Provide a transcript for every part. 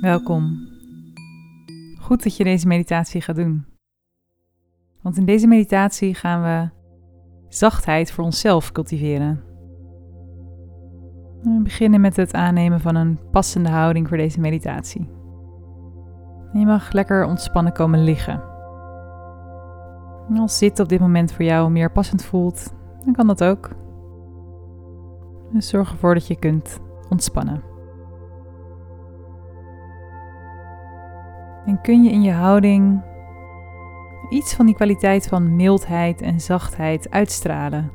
Welkom. Goed dat je deze meditatie gaat doen. Want in deze meditatie gaan we zachtheid voor onszelf cultiveren. We beginnen met het aannemen van een passende houding voor deze meditatie. je mag lekker ontspannen komen liggen. als zitten op dit moment voor jou meer passend voelt, dan kan dat ook. Dus zorg ervoor dat je kunt ontspannen. En kun je in je houding iets van die kwaliteit van mildheid en zachtheid uitstralen?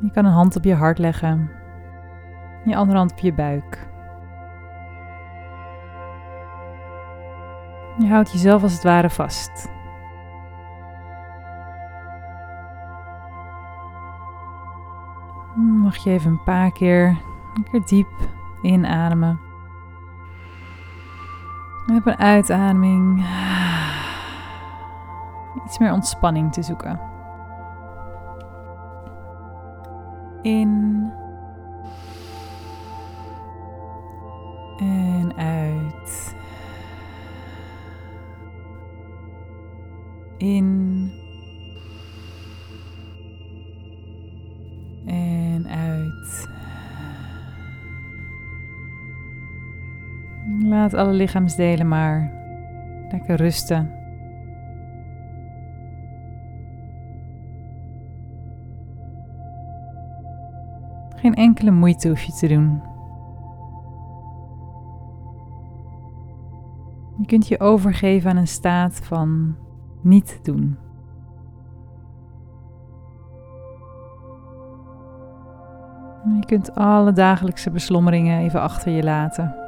Je kan een hand op je hart leggen, je andere hand op je buik. Je houdt jezelf als het ware vast. Mag je even een paar keer, een keer diep inademen. Een uitademing iets meer ontspanning te zoeken. In en uit. In Laat alle lichaamsdelen maar lekker rusten. Geen enkele moeite hoef je te doen. Je kunt je overgeven aan een staat van niet doen. Je kunt alle dagelijkse beslommeringen even achter je laten.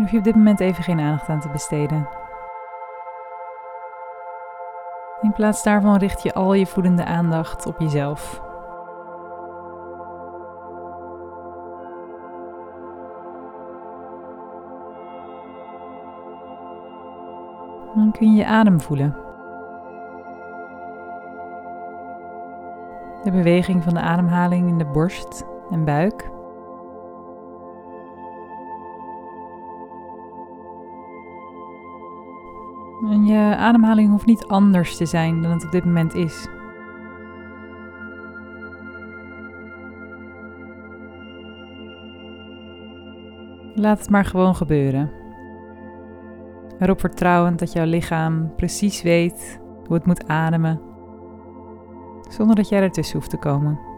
Daar hoef je op dit moment even geen aandacht aan te besteden. In plaats daarvan richt je al je voedende aandacht op jezelf. Dan kun je je adem voelen. De beweging van de ademhaling in de borst en buik. En je ademhaling hoeft niet anders te zijn dan het op dit moment is. Laat het maar gewoon gebeuren. Erop vertrouwend dat jouw lichaam precies weet hoe het moet ademen, zonder dat jij ertussen hoeft te komen.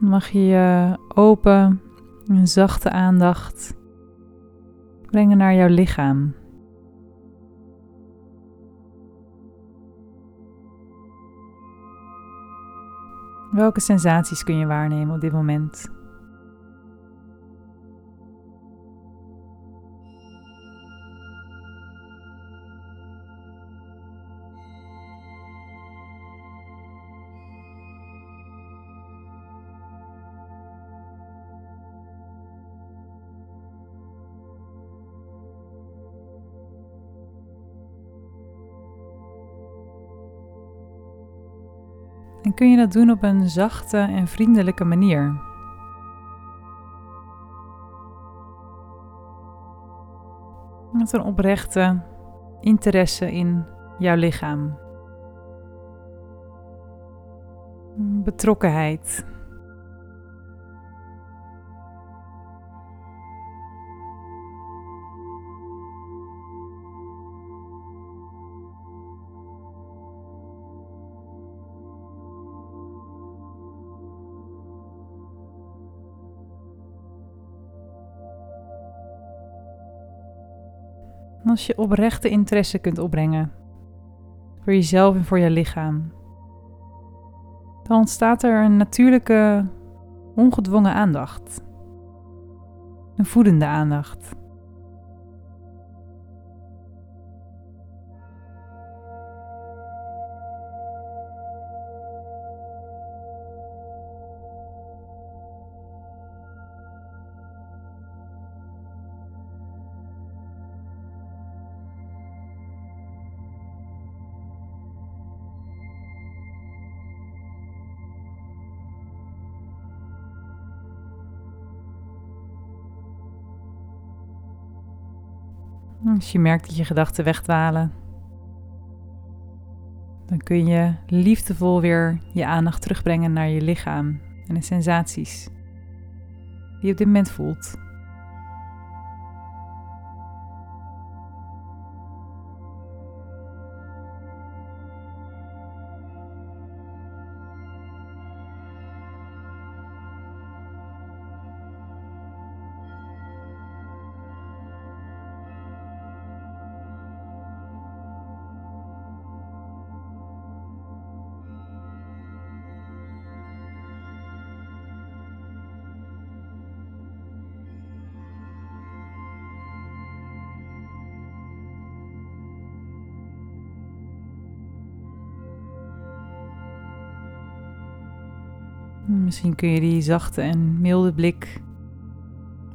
Mag je je open en zachte aandacht brengen naar jouw lichaam. Welke sensaties kun je waarnemen op dit moment? En kun je dat doen op een zachte en vriendelijke manier. Met een oprechte interesse in jouw lichaam. Betrokkenheid. Als je oprechte interesse kunt opbrengen voor jezelf en voor je lichaam, dan ontstaat er een natuurlijke, ongedwongen aandacht. Een voedende aandacht. Als je merkt dat je gedachten wegdwalen, dan kun je liefdevol weer je aandacht terugbrengen naar je lichaam en de sensaties die je op dit moment voelt. Misschien kun je die zachte en milde blik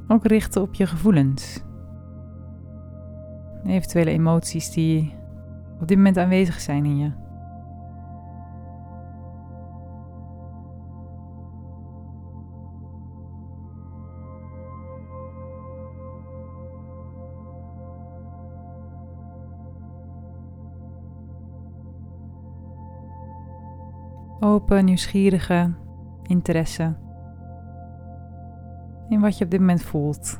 ook richten op je gevoelens. Eventuele emoties die op dit moment aanwezig zijn in je. Open, nieuwsgierige interesse in wat je op dit moment voelt.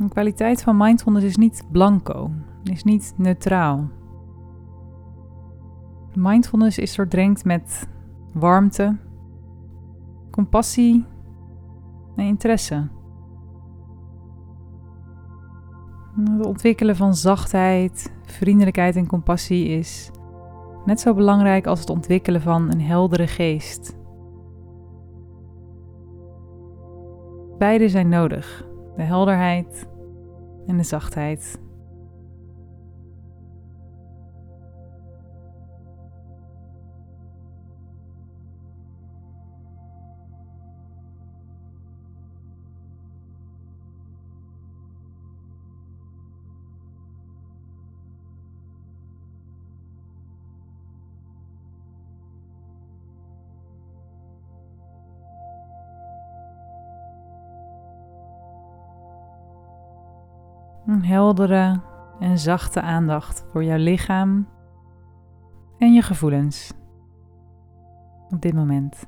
De kwaliteit van mindfulness is niet blanco, is niet neutraal. Mindfulness is doordrenkt met warmte, compassie en interesse. Het ontwikkelen van zachtheid, vriendelijkheid en compassie is net zo belangrijk als het ontwikkelen van een heldere geest. Beide zijn nodig: de helderheid en de zachtheid. Een heldere en zachte aandacht voor jouw lichaam en je gevoelens op dit moment.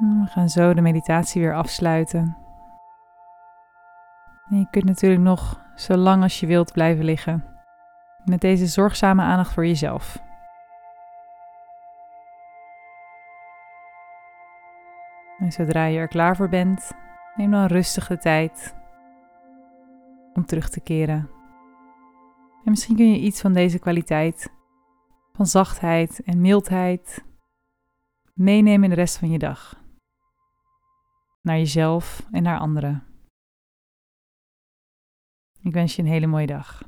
We gaan zo de meditatie weer afsluiten. En je kunt natuurlijk nog zo lang als je wilt blijven liggen. Met deze zorgzame aandacht voor jezelf. En zodra je er klaar voor bent, neem dan rustig de tijd om terug te keren. En misschien kun je iets van deze kwaliteit, van zachtheid en mildheid, meenemen in de rest van je dag. Naar jezelf en naar anderen. Ik wens je een hele mooie dag.